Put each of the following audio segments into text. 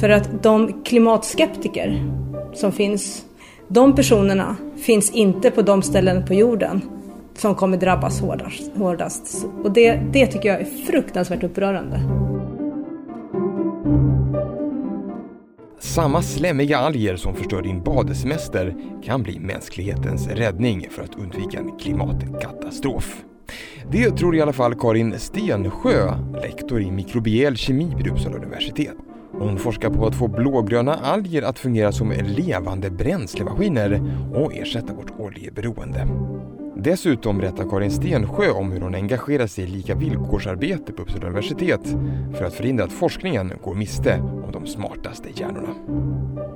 För att de klimatskeptiker som finns, de personerna finns inte på de ställen på jorden som kommer drabbas hårdast. hårdast. Och det, det tycker jag är fruktansvärt upprörande. Samma slemmiga alger som förstör din badesemester kan bli mänsklighetens räddning för att undvika en klimatkatastrof. Det tror i alla fall Karin Stensjö, lektor i mikrobiell kemi vid Uppsala universitet. Hon forskar på att få blågröna alger att fungera som levande bränslemaskiner och ersätta vårt oljeberoende. Dessutom berättar Karin Stensjö om hur hon engagerar sig i lika villkorsarbete på Uppsala universitet för att förhindra att forskningen går miste om de smartaste hjärnorna.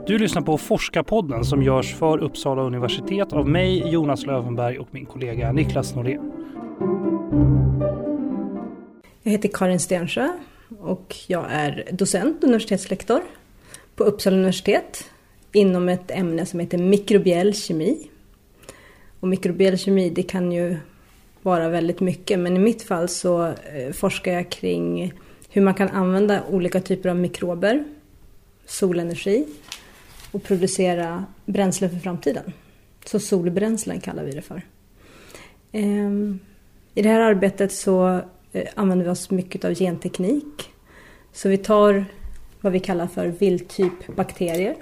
Du lyssnar på Forskarpodden som görs för Uppsala universitet av mig, Jonas Lövenberg och min kollega Niklas Norén. Jag heter Karin Stensjö och jag är docent, universitetslektor på Uppsala universitet inom ett ämne som heter mikrobiell kemi. Och mikrobiell kemi det kan ju vara väldigt mycket men i mitt fall så eh, forskar jag kring hur man kan använda olika typer av mikrober, solenergi och producera bränsle för framtiden. Så solbränslen kallar vi det för. Ehm, I det här arbetet så använder vi oss mycket av genteknik. Så vi tar vad vi kallar för vildtyp bakterier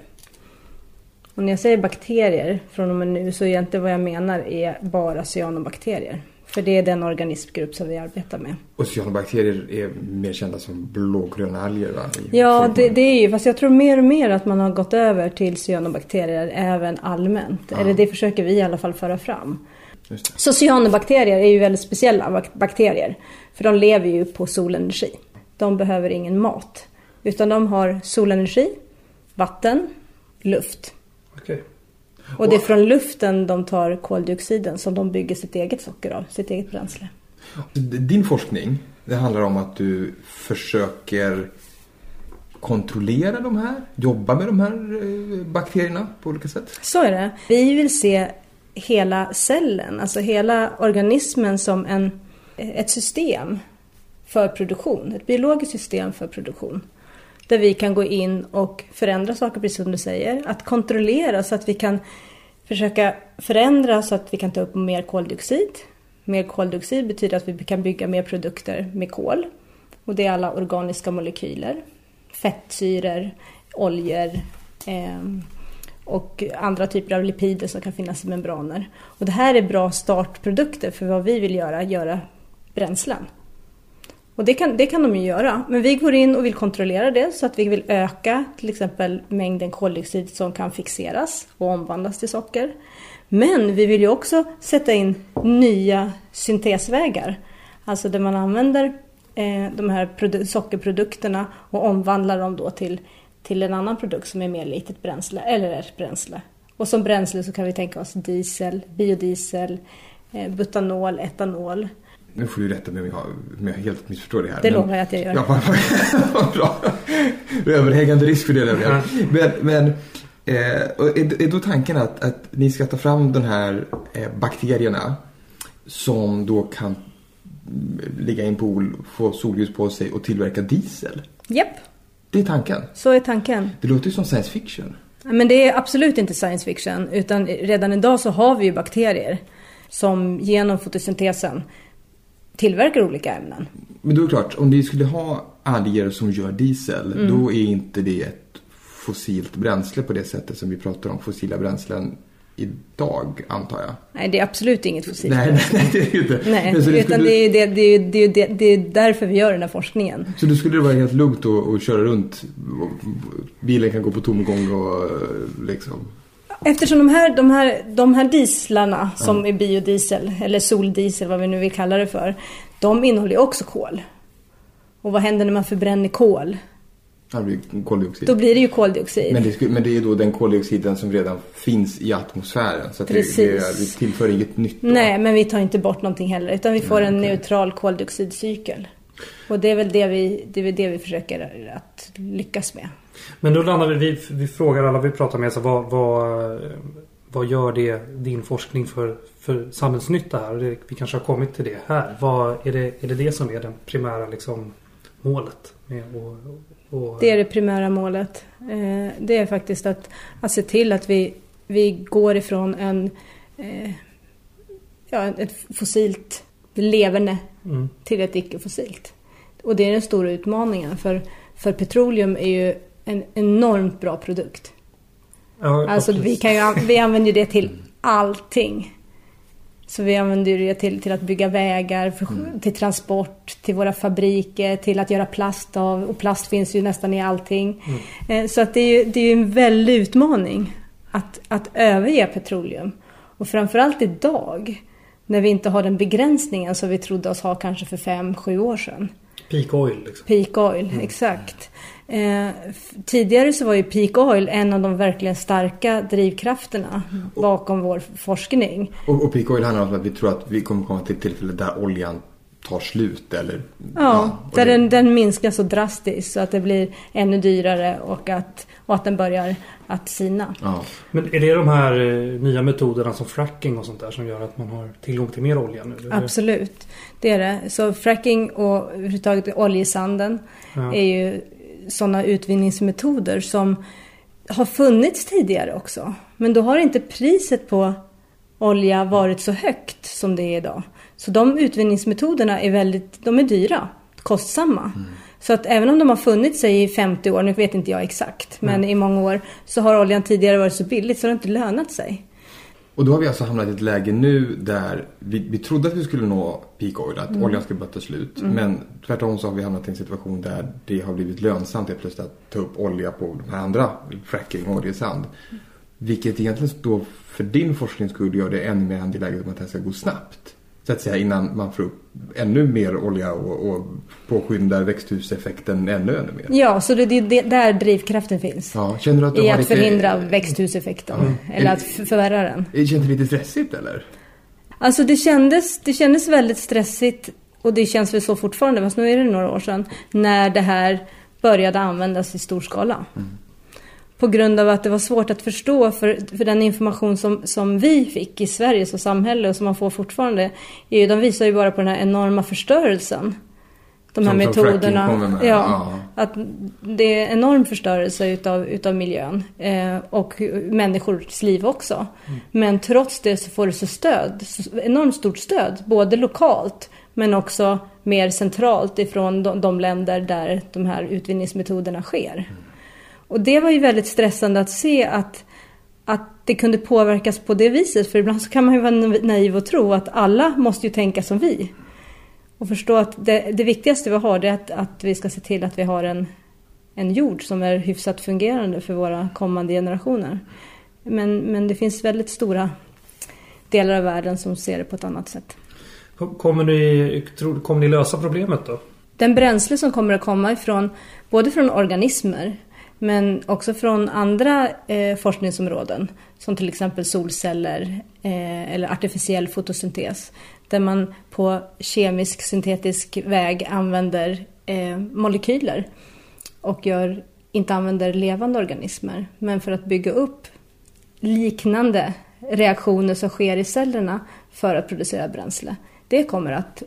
och när jag säger bakterier från och med nu så egentligen vad jag menar är bara cyanobakterier. För det är den organismgrupp som vi arbetar med. Och cyanobakterier är mer kända som blågröna alger va? ja, det, det, är ju, fast jag tror mer och mer att man har gått över till cyanobakterier även allmänt. Ja. Eller det försöker vi i alla fall föra fram. Så cyanobakterier är ju väldigt speciella bakterier. För de lever ju på solenergi. De behöver ingen mat. Utan de har solenergi, vatten, luft. Okay. Och det är från luften de tar koldioxiden som de bygger sitt eget socker av, sitt eget bränsle. Din forskning, det handlar om att du försöker kontrollera de här, jobba med de här eh, bakterierna på olika sätt? Så är det. Vi vill se hela cellen, alltså hela organismen som en, ett system för produktion. Ett biologiskt system för produktion. Där vi kan gå in och förändra saker, precis som du säger. Att kontrollera så att vi kan försöka förändra så att vi kan ta upp mer koldioxid. Mer koldioxid betyder att vi kan bygga mer produkter med kol. Och det är alla organiska molekyler. Fettsyror, oljor eh, och andra typer av lipider som kan finnas i membraner. Och det här är bra startprodukter för vad vi vill göra, göra bränslen. Och det kan, det kan de ju göra. Men vi går in och vill kontrollera det så att vi vill öka till exempel mängden koldioxid som kan fixeras och omvandlas till socker. Men vi vill ju också sätta in nya syntesvägar. Alltså där man använder eh, de här sockerprodukterna och omvandlar dem då till, till en annan produkt som är mer litet bränsle eller ett bränsle. Och som bränsle så kan vi tänka oss diesel, biodiesel, eh, butanol, etanol nu får du rätta mig om jag, om jag helt missförstår det här. Det lovar jag att jag gör. Ja, bra. Överhängande risk för det. Där. Men, men eh, är, är då tanken att, att ni ska ta fram de här eh, bakterierna som då kan ligga i en pool, få solljus på sig och tillverka diesel? Japp. Det är tanken? Så är tanken. Det låter ju som science fiction. Men det är absolut inte science fiction. Utan redan idag så har vi ju bakterier som genom fotosyntesen tillverkar olika ämnen. Men då är det klart, om ni skulle ha alger som gör diesel, mm. då är inte det ett fossilt bränsle på det sättet som vi pratar om fossila bränslen idag, antar jag. Nej, det är absolut inget fossilt nej, bränsle. Nej, det är ju inte. Nej, utan skulle... det, är, det, det, det, det, det är därför vi gör den här forskningen. Så då skulle det vara helt lugnt att, att köra runt? Bilen kan gå på tomgång och liksom... Eftersom de här, de här, de här dieslarna som mm. är biodiesel, eller soldiesel vad vi nu vill kalla det för, de innehåller ju också kol. Och vad händer när man förbränner kol? Det blir koldioxid. Då blir det ju koldioxid. Men det, men det är ju då den koldioxiden som redan finns i atmosfären. Så att Precis. Det, det, det tillför inget nytt. Då. Nej, men vi tar inte bort någonting heller. Utan vi får Nej, en okay. neutral koldioxidcykel. Och det är väl det vi, det är det vi försöker att lyckas med. Men då landar vi, vi, vi frågar alla vi pratar med, så vad, vad, vad gör det din forskning för, för samhällsnytta här? Vi kanske har kommit till det här. Vad, är, det, är det det som är den primära liksom, målet? Med och, och... Det är det primära målet. Eh, det är faktiskt att, att se till att vi, vi går ifrån en, eh, ja, ett fossilt leverne mm. till ett icke-fossilt. Och det är den stora utmaningen för, för petroleum är ju en enormt bra produkt. Ja, alltså vi, kan ju, vi använder det till allting. Så vi använder det till, till att bygga vägar, för, mm. till transport, till våra fabriker, till att göra plast av. Och plast finns ju nästan i allting. Mm. Eh, så att det är det är en väldig utmaning att, att överge petroleum. Och framförallt idag, när vi inte har den begränsningen som vi trodde oss ha kanske för fem, sju år sedan. Peak oil. Liksom. Peak oil, mm. exakt. Eh, tidigare så var ju peak oil en av de verkligen starka drivkrafterna och, bakom vår forskning. Och, och, peak oil handlar om att vi tror att vi kommer komma till ett tillfälle där oljan tar slut eller? Ja, ja där det... den, den minskar så drastiskt så att det blir ännu dyrare och att, och att den börjar att sina. Ja. Men är det de här eh, nya metoderna som fracking och sånt där som gör att man har tillgång till mer olja nu? Absolut, det är det. Så fracking och överhuvudtaget oljesanden ja. är ju sådana utvinningsmetoder som har funnits tidigare också. Men då har inte priset på olja varit så högt som det är idag. Så de utvinningsmetoderna är väldigt, de är dyra, kostsamma. Mm. Så att även om de har funnits sig i 50 år, nu vet inte jag exakt, men mm. i många år så har oljan tidigare varit så billigt så det har inte lönat sig. Och då har vi alltså hamnat i ett läge nu där vi, vi trodde att vi skulle nå peak oil, att mm. oljan skulle börja ta slut. Mm. Men tvärtom så har vi hamnat i en situation där det har blivit lönsamt helt plötsligt att ta upp olja på de här andra, fracking och oljesand. Vilket egentligen då för din forsknings skull gör det ännu mer angeläget att det här ska gå snabbt så att säga innan man får upp ännu mer olja och, och påskyndar växthuseffekten ännu, ännu mer. Ja, så det är där drivkraften finns. Ja, känner du att du I har att lite... förhindra växthuseffekten. Ja. Eller att förvärra den. Känns det lite stressigt eller? Alltså det kändes, det kändes väldigt stressigt och det känns väl så fortfarande, fast nu är det några år sedan, när det här började användas i stor skala. Mm på grund av att det var svårt att förstå för, för den information som, som vi fick i Sverige som samhälle och som man får fortfarande. Är ju, de visar ju bara på den här enorma förstörelsen. De här som, metoderna. Som ja, ja, Att det är enorm förstörelse utav, utav miljön. Eh, och människors liv också. Mm. Men trots det så får det så stöd. Så enormt stort stöd. Både lokalt men också mer centralt ifrån de, de länder där de här utvinningsmetoderna sker. Mm. Och det var ju väldigt stressande att se att, att det kunde påverkas på det viset. För ibland så kan man ju vara naiv och tro att alla måste ju tänka som vi. Och förstå att det, det viktigaste vi har det är att, att vi ska se till att vi har en, en jord som är hyfsat fungerande för våra kommande generationer. Men, men det finns väldigt stora delar av världen som ser det på ett annat sätt. Kommer ni, kommer ni lösa problemet då? Den bränsle som kommer att komma ifrån både från organismer men också från andra eh, forskningsområden som till exempel solceller eh, eller artificiell fotosyntes där man på kemisk syntetisk väg använder eh, molekyler och gör, inte använder levande organismer. Men för att bygga upp liknande reaktioner som sker i cellerna för att producera bränsle. Det kommer att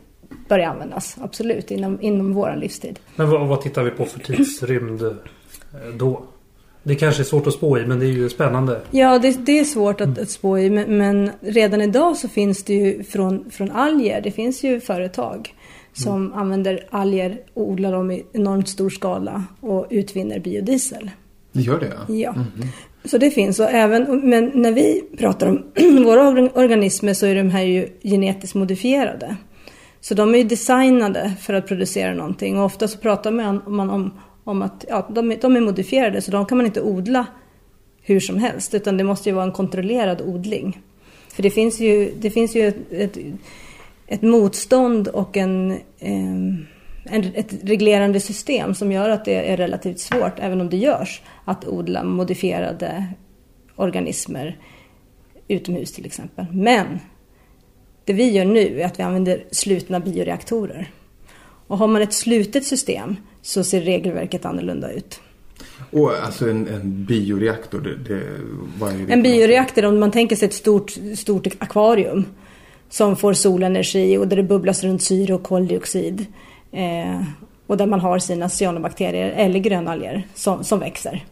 börja användas, absolut, inom, inom vår livstid. Men vad, vad tittar vi på för tidsrymd då? Det kanske är svårt att spå i men det är ju spännande. Ja det, det är svårt att, mm. att spå i men, men, redan idag så finns det ju från, från alger, det finns ju företag som mm. använder alger och odlar dem i enormt stor skala och utvinner biodiesel. Det gör det? Ja. ja. Mm. Så det finns. Och även, men när vi pratar om våra organismer så är de här ju genetiskt modifierade. Så de är ju designade för att producera någonting och ofta så pratar man, man om om att ja, de, de är modifierade så de kan man inte odla hur som helst utan det måste ju vara en kontrollerad odling. För det finns ju, det finns ju ett, ett, ett motstånd och en, en, ett reglerande system som gör att det är relativt svårt, även om det görs, att odla modifierade organismer utomhus till exempel. Men det vi gör nu är att vi använder slutna bioreaktorer. Och har man ett slutet system så ser regelverket annorlunda ut. Och alltså en, en bioreaktor, det, det, vad är det? En bioreaktor, om man tänker sig ett stort, stort akvarium som får solenergi och där det bubblas runt syre och koldioxid. Eh, och där man har sina cyanobakterier eller grönalger som, som växer.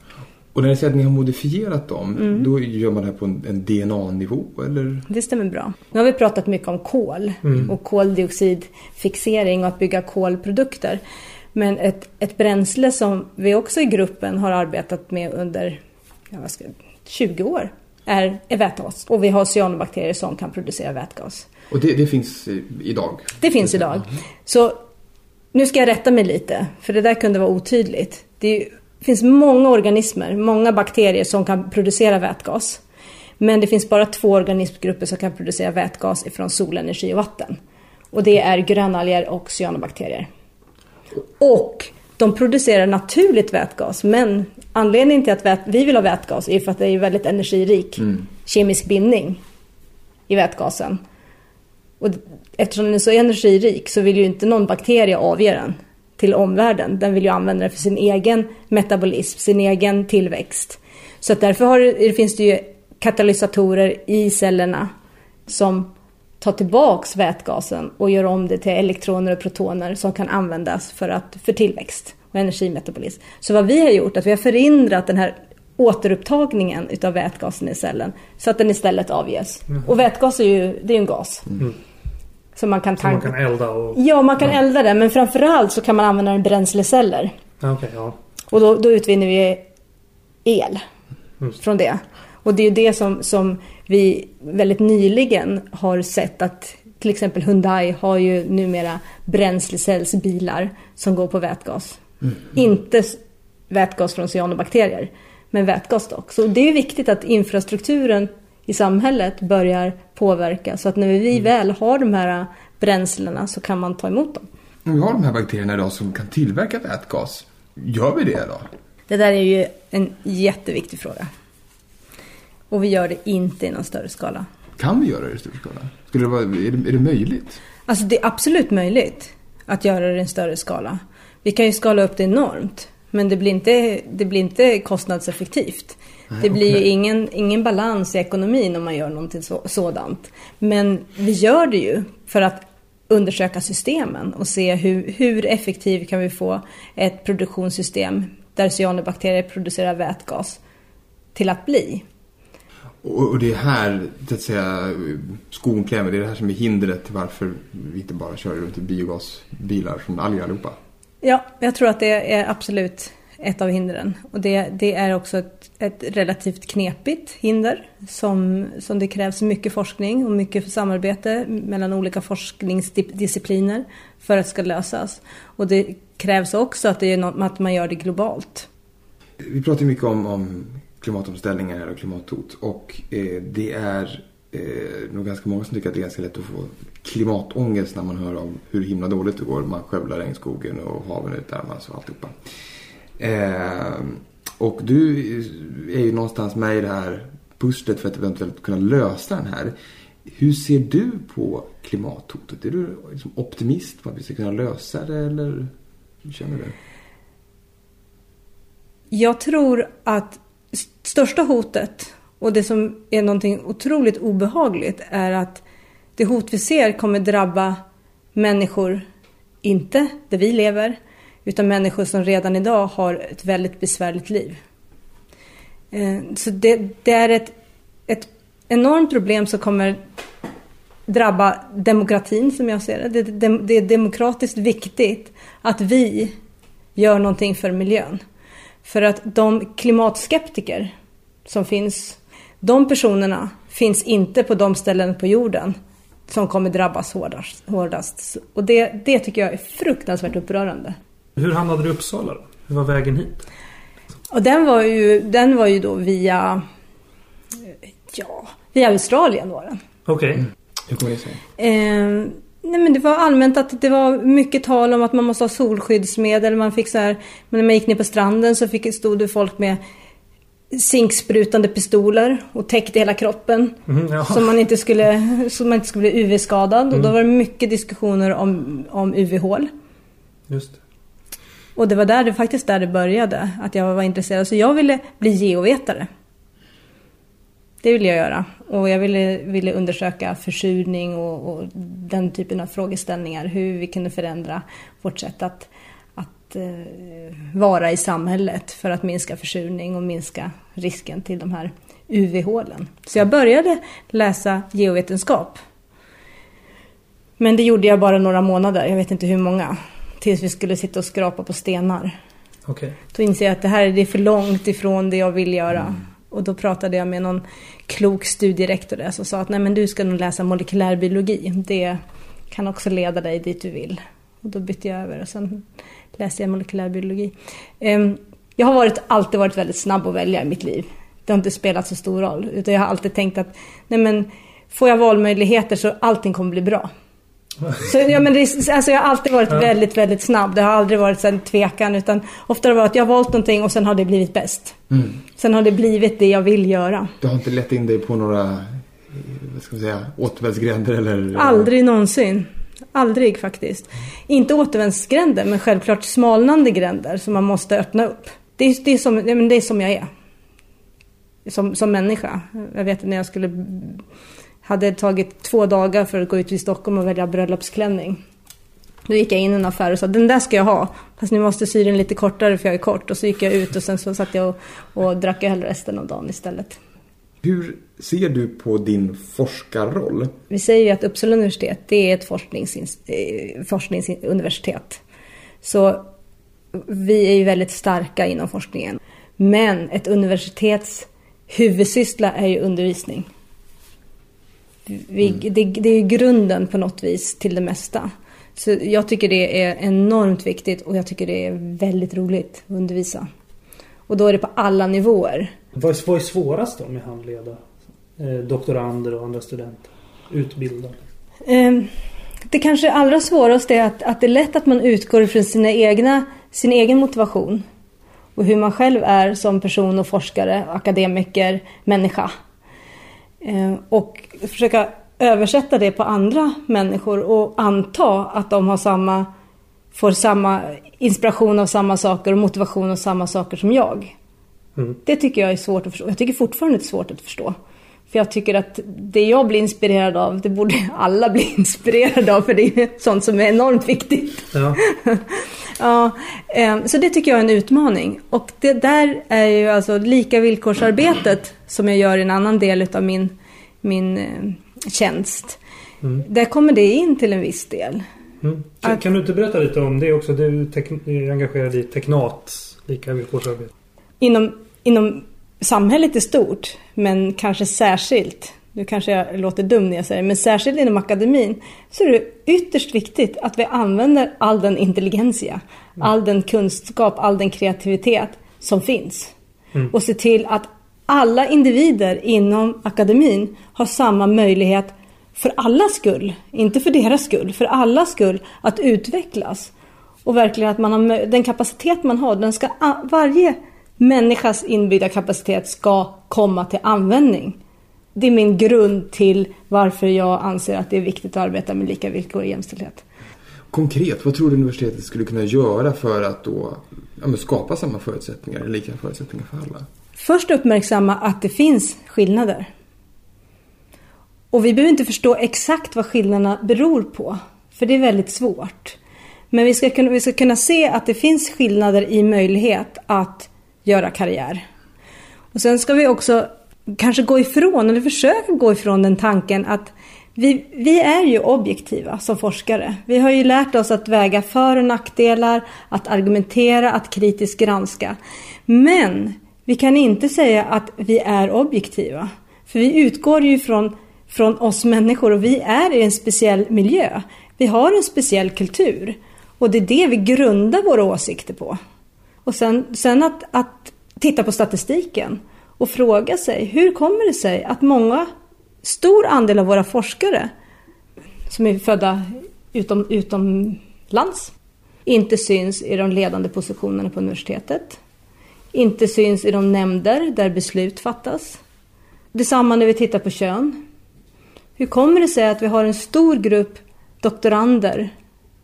Och när ni säger att ni har modifierat dem, mm. då gör man det här på en, en DNA-nivå eller? Det stämmer bra. Nu har vi pratat mycket om kol mm. och koldioxidfixering och att bygga kolprodukter. Men ett, ett bränsle som vi också i gruppen har arbetat med under ja, ska, 20 år är, är vätgas. Och vi har cyanobakterier som kan producera vätgas. Och det, det finns idag? Det finns idag. Så nu ska jag rätta mig lite, för det där kunde vara otydligt. Det finns många organismer, många bakterier som kan producera vätgas. Men det finns bara två organismgrupper som kan producera vätgas ifrån solenergi och vatten. Och det är grönalger och cyanobakterier. Och de producerar naturligt vätgas, men anledningen till att vi vill ha vätgas är för att det är väldigt energirik mm. kemisk bindning i vätgasen. Och eftersom den är så energirik så vill ju inte någon bakterie avge den till omvärlden. Den vill ju använda den för sin egen metabolism, sin egen tillväxt. Så därför det, finns det ju katalysatorer i cellerna som tar tillbaks vätgasen och gör om det till elektroner och protoner som kan användas för, att, för tillväxt och energimetabolism. Så vad vi har gjort är att vi har förhindrat den här återupptagningen utav vätgasen i cellen så att den istället avges. Mm. Och vätgas är ju, det är en gas. Mm. Så man kan tanka. Man kan elda och... Ja, man kan ja. elda den. Men framförallt så kan man använda den i bränsleceller. Okay, ja. Och då, då, utvinner vi el Just. från det. Och det är det som, som vi väldigt nyligen har sett att till exempel Hyundai har ju numera bränslecellsbilar som går på vätgas. Mm. Inte vätgas från cyanobakterier, men vätgas dock. Så det är viktigt att infrastrukturen i samhället börjar påverka så att när vi mm. väl har de här bränslena så kan man ta emot dem. Om vi har de här bakterierna idag som kan tillverka vätgas, gör vi det då? Det där är ju en jätteviktig fråga. Och vi gör det inte i någon större skala. Kan vi göra det i större skala? Skulle det vara, är, det, är det möjligt? Alltså det är absolut möjligt att göra det i en större skala. Vi kan ju skala upp det enormt. Men det blir inte, det blir inte kostnadseffektivt. Det blir ju ingen, ingen balans i ekonomin om man gör någonting så, sådant. Men vi gör det ju för att undersöka systemen och se hur, hur effektivt kan vi få ett produktionssystem där cyanobakterier producerar vätgas till att bli. Och det är här, så att säga, skon klämmer. Det är det här som är hindret till varför vi inte bara kör runt i biogasbilar från allihopa. Ja, jag tror att det är absolut ett av hindren. Och det, det är också ett, ett, relativt knepigt hinder som, som det krävs mycket forskning och mycket samarbete mellan olika forskningsdiscipliner för att det ska lösas. Och det krävs också att, det är något, att man gör det globalt. Vi pratar mycket om, om klimatomställningar och klimathot och eh, det är eh, nog ganska många som tycker att det är ganska lätt att få klimatångest när man hör om hur himla dåligt det går. Man skövlar regnskogen och haven utarmas och alltihopa. Eh, och du är ju någonstans med i det här pusslet för att eventuellt kunna lösa den här. Hur ser du på klimathotet? Är du liksom optimist på att vi ska kunna lösa det eller hur känner du? Jag tror att största hotet och det som är någonting otroligt obehagligt är att det hot vi ser kommer drabba människor, inte där vi lever, utan människor som redan idag har ett väldigt besvärligt liv. Eh, så det, det är ett, ett enormt problem som kommer drabba demokratin som jag ser det. Det, det är demokratiskt viktigt att vi gör någonting för miljön. För att de klimatskeptiker som finns, de personerna finns inte på de ställen på jorden som kommer drabbas hårdast. hårdast. Och det, det tycker jag är fruktansvärt upprörande. Hur hamnade du i Uppsala då? Hur var vägen hit? Och den var ju, den var ju då via... Ja, via Australien var den. Okej. Okay. Mm. Hur kommer det sig? Eh, nej men det var allmänt att det var mycket tal om att man måste ha solskyddsmedel. Man fick så här, men när man gick ner på stranden så fick, stod det folk med zinksprutande pistoler och täckte hela kroppen. Mm, så, man inte skulle, så man inte skulle bli UV-skadad. Mm. Och då mm. var det mycket diskussioner om, om UV-hål. Just Och det var där det, faktiskt där det började, att jag var intresserad. Så jag ville bli geovetare. Det ville jag göra. Och jag ville, ville undersöka försurning och, och den typen av frågeställningar. Hur vi kunde förändra vårt sätt att, att eh, vara i samhället för att minska försurning och minska risken till de här UV-hålen. Så jag började läsa geovetenskap. Men det gjorde jag bara några månader, jag vet inte hur många. Tills vi skulle sitta och skrapa på stenar. Okay. Då inser jag att det här är för långt ifrån det jag vill göra. Mm. Och då pratade jag med någon klok studierektor där som sa att nej men du ska nog läsa molekylärbiologi. Det kan också leda dig dit du vill. Och då bytte jag över och sen läste jag molekylärbiologi. Ehm, jag har varit, alltid varit väldigt snabb att välja i mitt liv. Det har inte spelat så stor roll. Utan jag har alltid tänkt att nej men, får jag valmöjligheter så allting kommer bli bra. Så, ja, men det, alltså jag har alltid varit ja. väldigt, väldigt snabb. Det har aldrig varit en tvekan. Utan ofta har det varit att jag har valt någonting och sen har det blivit bäst. Mm. Sen har det blivit det jag vill göra. Du har inte lett in dig på några vad ska man säga, återvändsgränder eller? Aldrig någonsin. Aldrig faktiskt. Inte återvändsgränder men självklart smalnande gränder som man måste öppna upp. Det är, det är, som, det är som jag är. Som, som människa. Jag vet när jag skulle hade tagit två dagar för att gå ut till Stockholm och välja bröllopsklänning. Då gick jag in i en affär och sa den där ska jag ha. Fast ni måste sy den lite kortare för jag är kort. Och så gick jag ut och sen så satt jag och, och drack öl resten av dagen istället. Hur ser du på din forskarroll? Vi säger ju att Uppsala universitet det är ett forsknings, eh, forskningsuniversitet. Så vi är ju väldigt starka inom forskningen. Men ett universitets huvudsyssla är ju undervisning. Vi, mm. det, det, är grunden på något vis till det mesta. Så jag tycker det är enormt viktigt och jag tycker det är väldigt roligt att undervisa. Och då är det på alla nivåer. Vad är, vad är svårast då med att handleda eh, doktorander och andra studenter? Utbilda? Eh, det kanske allra svåraste är att, att det är lätt att man utgår från sina egna, sin egen motivation. Och hur man själv är som person och forskare, akademiker, människa. Eh, och försöka översätta det på andra människor och anta att de har samma, får samma inspiration av samma saker och motivation av samma saker som jag. Mm. Det tycker jag är svårt att förstå. Jag tycker fortfarande det är svårt att förstå. För jag tycker att det jag blir inspirerad av, det borde alla bli inspirerade av. För det är sånt som är enormt viktigt. Ja. ja, ehm, så det tycker jag är en utmaning. Och det där är ju alltså lika villkorsarbetet som jag gör i en annan del av min, min eh, tjänst. Mm. Där kommer det in till en viss del. Mm. Kan, att, kan, du inte berätta lite om det också? Du är engagerad i Teknat, lika villkorsarbete. Inom, inom samhället är stort, men kanske särskilt, nu kanske jag låter dum när jag säger det, men särskilt inom akademin så är det ytterst viktigt att vi använder all den intelligensia, mm. all den kunskap, all den kreativitet som finns. Mm. Och se till att alla individer inom akademin har samma möjlighet för allas skull, inte för deras skull, för allas skull att utvecklas. Och verkligen att man har den kapacitet man har, den ska, varje människas inbyggda kapacitet ska komma till användning. Det är min grund till varför jag anser att det är viktigt att arbeta med lika villkor och jämställdhet. Konkret, vad tror du universitetet skulle kunna göra för att då ja, skapa samma förutsättningar, lika förutsättningar för alla? Först uppmärksamma att det finns skillnader. Och vi behöver inte förstå exakt vad skillnaderna beror på, för det är väldigt svårt. Men vi ska, kunna, vi ska kunna se att det finns skillnader i möjlighet att göra karriär. Och sen ska vi också kanske gå ifrån, eller försöka gå ifrån den tanken att vi, vi är ju objektiva som forskare. Vi har ju lärt oss att väga för och nackdelar, att argumentera, att kritiskt granska. Men vi kan inte säga att vi är objektiva. För vi utgår ju från, från oss människor och vi är i en speciell miljö. Vi har en speciell kultur. Och det är det vi grundar våra åsikter på. Och sen, sen att, att titta på statistiken och fråga sig hur kommer det sig att många, stor andel av våra forskare som är födda utom, utomlands inte syns i de ledande positionerna på universitetet. Inte syns i de nämnder där beslut fattas. Detsamma när vi tittar på kön. Hur kommer det sig att vi har en stor grupp doktorander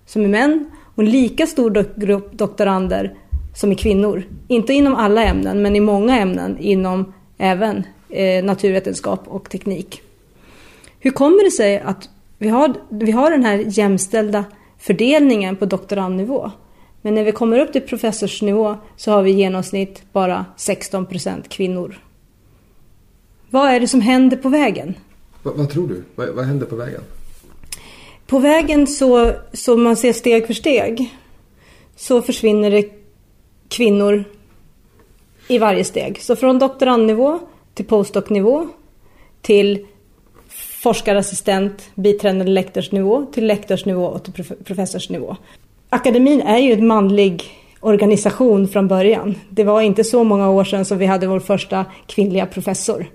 som är män och en lika stor grupp doktorander som är kvinnor. Inte inom alla ämnen, men i många ämnen inom även eh, naturvetenskap och teknik. Hur kommer det sig att vi har, vi har den här jämställda fördelningen på doktorandnivå? Men när vi kommer upp till professorsnivå så har vi i genomsnitt bara 16 procent kvinnor. Vad är det som händer på vägen? Va, vad tror du? Va, vad händer på vägen? På vägen så, så man ser steg för steg så försvinner det kvinnor i varje steg. Så från doktorandnivå till postdoc-nivå till forskarassistent, biträdande lektorsnivå till lektorsnivå och till professorsnivå. Akademin är ju en manlig organisation från början. Det var inte så många år sedan som vi hade vår första kvinnliga professor.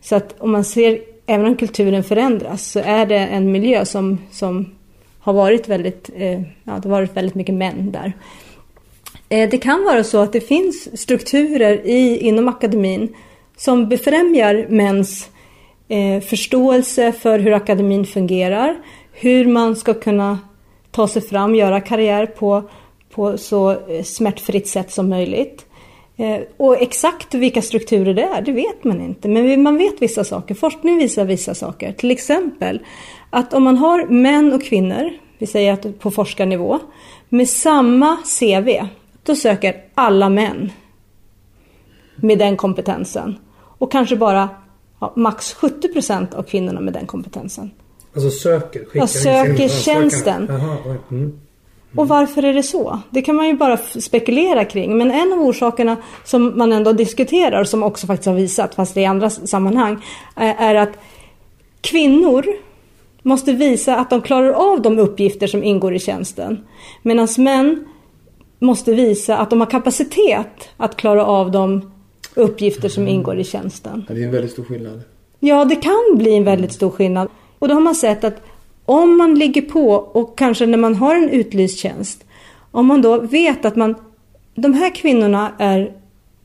Så att om man ser, även om kulturen förändras, så är det en miljö som, som har varit väldigt, eh, ja, det har varit väldigt mycket män där. Eh, det kan vara så att det finns strukturer i, inom akademin som befrämjar mäns eh, förståelse för hur akademin fungerar, hur man ska kunna ta sig fram, göra karriär på, på så eh, smärtfritt sätt som möjligt. Eh, och exakt vilka strukturer det är, det vet man inte. Men man vet vissa saker. Forskning visar vissa saker. Till exempel att om man har män och kvinnor, vi säger att på forskarnivå, med samma CV, då söker alla män med den kompetensen. Och kanske bara ja, max 70 procent av kvinnorna med den kompetensen. Alltså söker? Skickar ja, söker tjänsten. Jaha, mm. Mm. Och varför är det så? Det kan man ju bara spekulera kring. Men en av orsakerna som man ändå diskuterar, som också faktiskt har visat, fast i andra sammanhang, är att kvinnor måste visa att de klarar av de uppgifter som ingår i tjänsten. Medan män måste visa att de har kapacitet att klara av de uppgifter som ingår i tjänsten. Det är en väldigt stor skillnad. Ja, det kan bli en väldigt stor skillnad. Och då har man sett att om man ligger på och kanske när man har en utlyst tjänst, om man då vet att man, de här kvinnorna är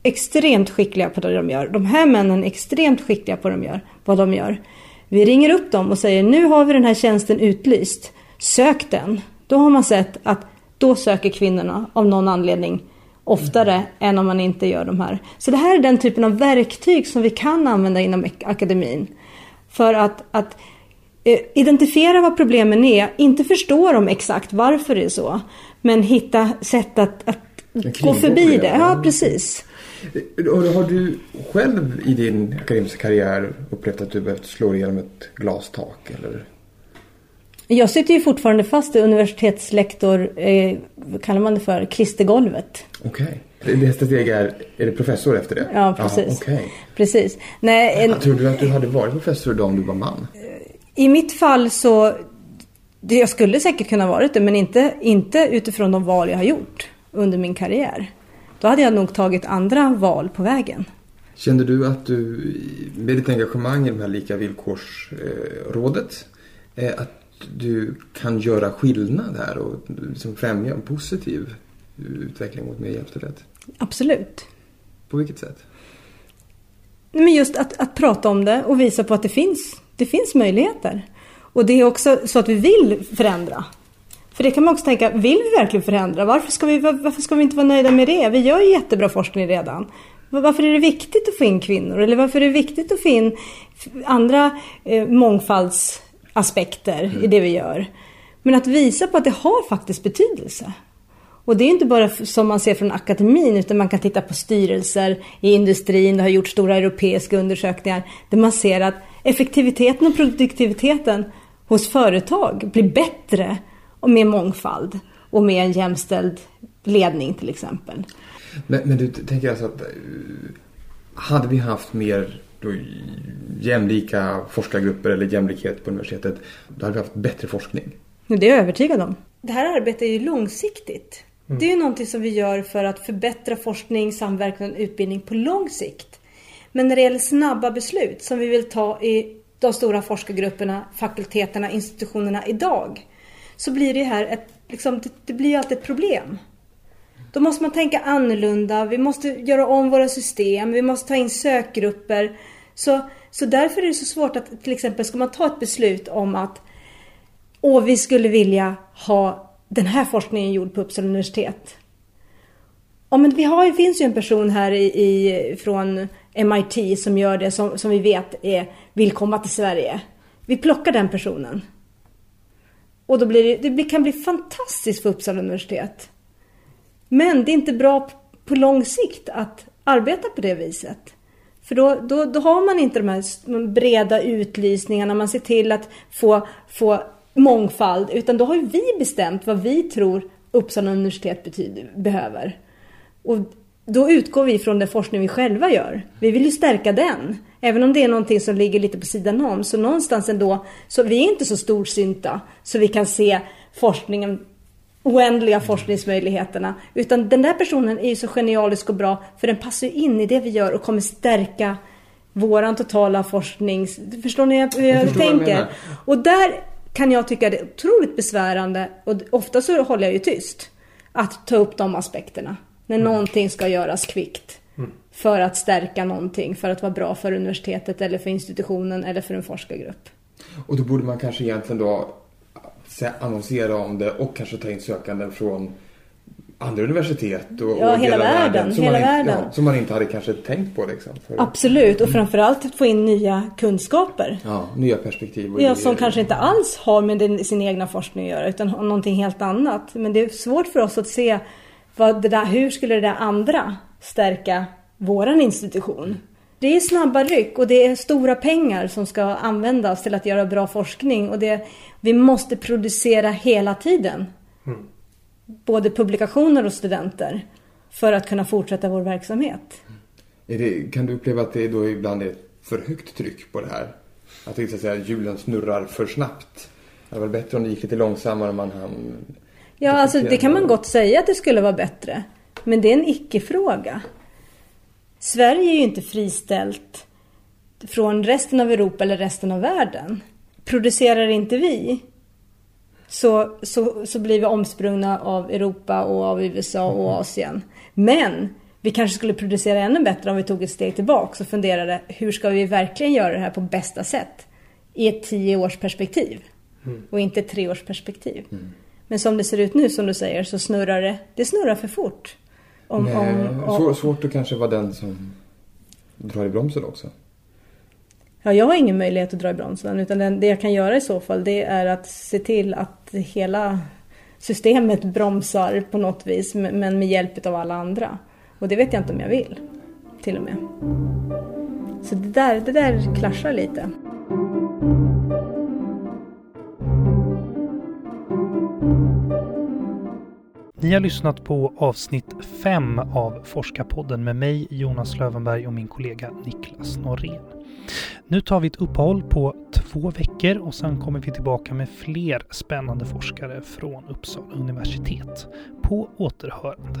extremt skickliga på det de gör. De här männen är extremt skickliga på vad de gör. Vad de gör. Vi ringer upp dem och säger nu har vi den här tjänsten utlyst. Sök den. Då har man sett att då söker kvinnorna av någon anledning oftare mm. än om man inte gör de här. Så det här är den typen av verktyg som vi kan använda inom akademin. För att, att identifiera vad problemen är, inte förstå dem exakt varför det är så. Men hitta sätt att, att gå förbi det. Ja, precis. Har du själv i din akademiska karriär upplevt att du behövt slå igenom ett glastak? Eller? Jag sitter ju fortfarande fast i universitetslektor, eh, vad kallar man det för, klistergolvet. Okej. Okay. Nästa steg är, är det professor efter det? Ja, precis. Aha, okay. precis. Nej, en... Du att du hade varit professor idag om du var man? I mitt fall så, jag skulle säkert kunna varit det, men inte, inte utifrån de val jag har gjort under min karriär. Då hade jag nog tagit andra val på vägen. Kände du att du med ditt engagemang i det här lika villkorsrådet eh, att du kan göra skillnad här och liksom främja en positiv utveckling mot mer jämställdhet? Absolut. På vilket sätt? Men just att, att prata om det och visa på att det finns, det finns möjligheter. Och det är också så att vi vill förändra. För det kan man också tänka, vill vi verkligen förändra? Varför ska vi, varför ska vi inte vara nöjda med det? Vi gör ju jättebra forskning redan. Varför är det viktigt att få in kvinnor? Eller varför är det viktigt att få in andra eh, mångfaldsaspekter mm. i det vi gör. Men att visa på att det har faktiskt betydelse. Och det är inte bara som man ser från akademin utan man kan titta på styrelser i industrin. Det har gjort stora europeiska undersökningar där man ser att effektiviteten och produktiviteten hos företag blir bättre och med mångfald och med en jämställd ledning till exempel. Men, men du tänker alltså att eh, hade vi haft mer då jämlika forskargrupper eller jämlikhet på universitetet, då hade vi haft bättre forskning. Det är jag övertygad om. Det här arbetet är ju långsiktigt. Mm. Det är ju någonting som vi gör för att förbättra forskning, samverkan och utbildning på lång sikt. Men när det gäller snabba beslut som vi vill ta i de stora forskargrupperna, fakulteterna, institutionerna idag. Så blir det här ett, liksom, det, det blir alltid ett problem. Då måste man tänka annorlunda, vi måste göra om våra system, vi måste ta in sökgrupper. Så, så därför är det så svårt att till exempel ska man ta ett beslut om att Åh, vi skulle vilja ha den här forskningen gjord på Uppsala universitet. Ja, men vi har, det finns ju en person här i, i, från MIT som gör det som, som vi vet är, vill komma till Sverige. Vi plockar den personen. Och då blir det, det kan bli fantastiskt för Uppsala universitet. Men det är inte bra på lång sikt att arbeta på det viset. För då, då, då har man inte de här breda utlysningarna, man ser till att få, få mångfald, utan då har ju vi bestämt vad vi tror Uppsala universitet betyder, behöver. Och då utgår vi från den forskning vi själva gör. Vi vill ju stärka den. Även om det är någonting som ligger lite på sidan om. Så någonstans ändå, så vi är inte så storsynta så vi kan se forskningen, oändliga forskningsmöjligheterna. Utan den där personen är ju så genialisk och bra för den passar ju in i det vi gör och kommer stärka våran totala forskning. Förstår ni hur jag, jag tänker? Och där kan jag tycka det är otroligt besvärande och ofta så håller jag ju tyst. Att ta upp de aspekterna. När mm. någonting ska göras kvickt. Mm. För att stärka någonting, för att vara bra för universitetet eller för institutionen eller för en forskargrupp. Och då borde man kanske egentligen då annonsera om det och kanske ta in sökande från andra universitet och, ja, och hela, världen. världen som, hela man världen. Ja, som man inte hade kanske tänkt på. Liksom, för... Absolut, och framförallt att få in nya kunskaper. Ja, nya perspektiv. ja, som kanske inte alls har med sin egna forskning att göra utan någonting helt annat. Men det är svårt för oss att se vad det där, hur skulle det där andra stärka våran institution? Det är snabba ryck och det är stora pengar som ska användas till att göra bra forskning och det, vi måste producera hela tiden. Mm. Både publikationer och studenter för att kunna fortsätta vår verksamhet. Det, kan du uppleva att det då ibland är för högt tryck på det här? Att det, så att säga, hjulen snurrar för snabbt? Det var bättre om det gick lite långsammare om man hann Ja, alltså det kan man gott säga att det skulle vara bättre. Men det är en icke-fråga. Sverige är ju inte friställt från resten av Europa eller resten av världen. Producerar inte vi så, så, så blir vi omsprungna av Europa och av USA och Asien. Men vi kanske skulle producera ännu bättre om vi tog ett steg tillbaka och funderade hur ska vi verkligen göra det här på bästa sätt i ett tioårsperspektiv mm. och inte ett treårsperspektiv. Mm. Men som det ser ut nu som du säger så snurrar det, det snurrar för fort. Om, Nej, om, om, svårt att kanske vara den som drar i bromsen också. Ja, jag har ingen möjlighet att dra i bromsen utan det jag kan göra i så fall det är att se till att hela systemet bromsar på något vis men med hjälp av alla andra. Och det vet jag inte om jag vill. Till och med. Så det där, det där klaschar lite. Ni har lyssnat på avsnitt 5 av Forskarpodden med mig Jonas Lövenberg och min kollega Niklas Norén. Nu tar vi ett uppehåll på två veckor och sen kommer vi tillbaka med fler spännande forskare från Uppsala universitet. På återhörande.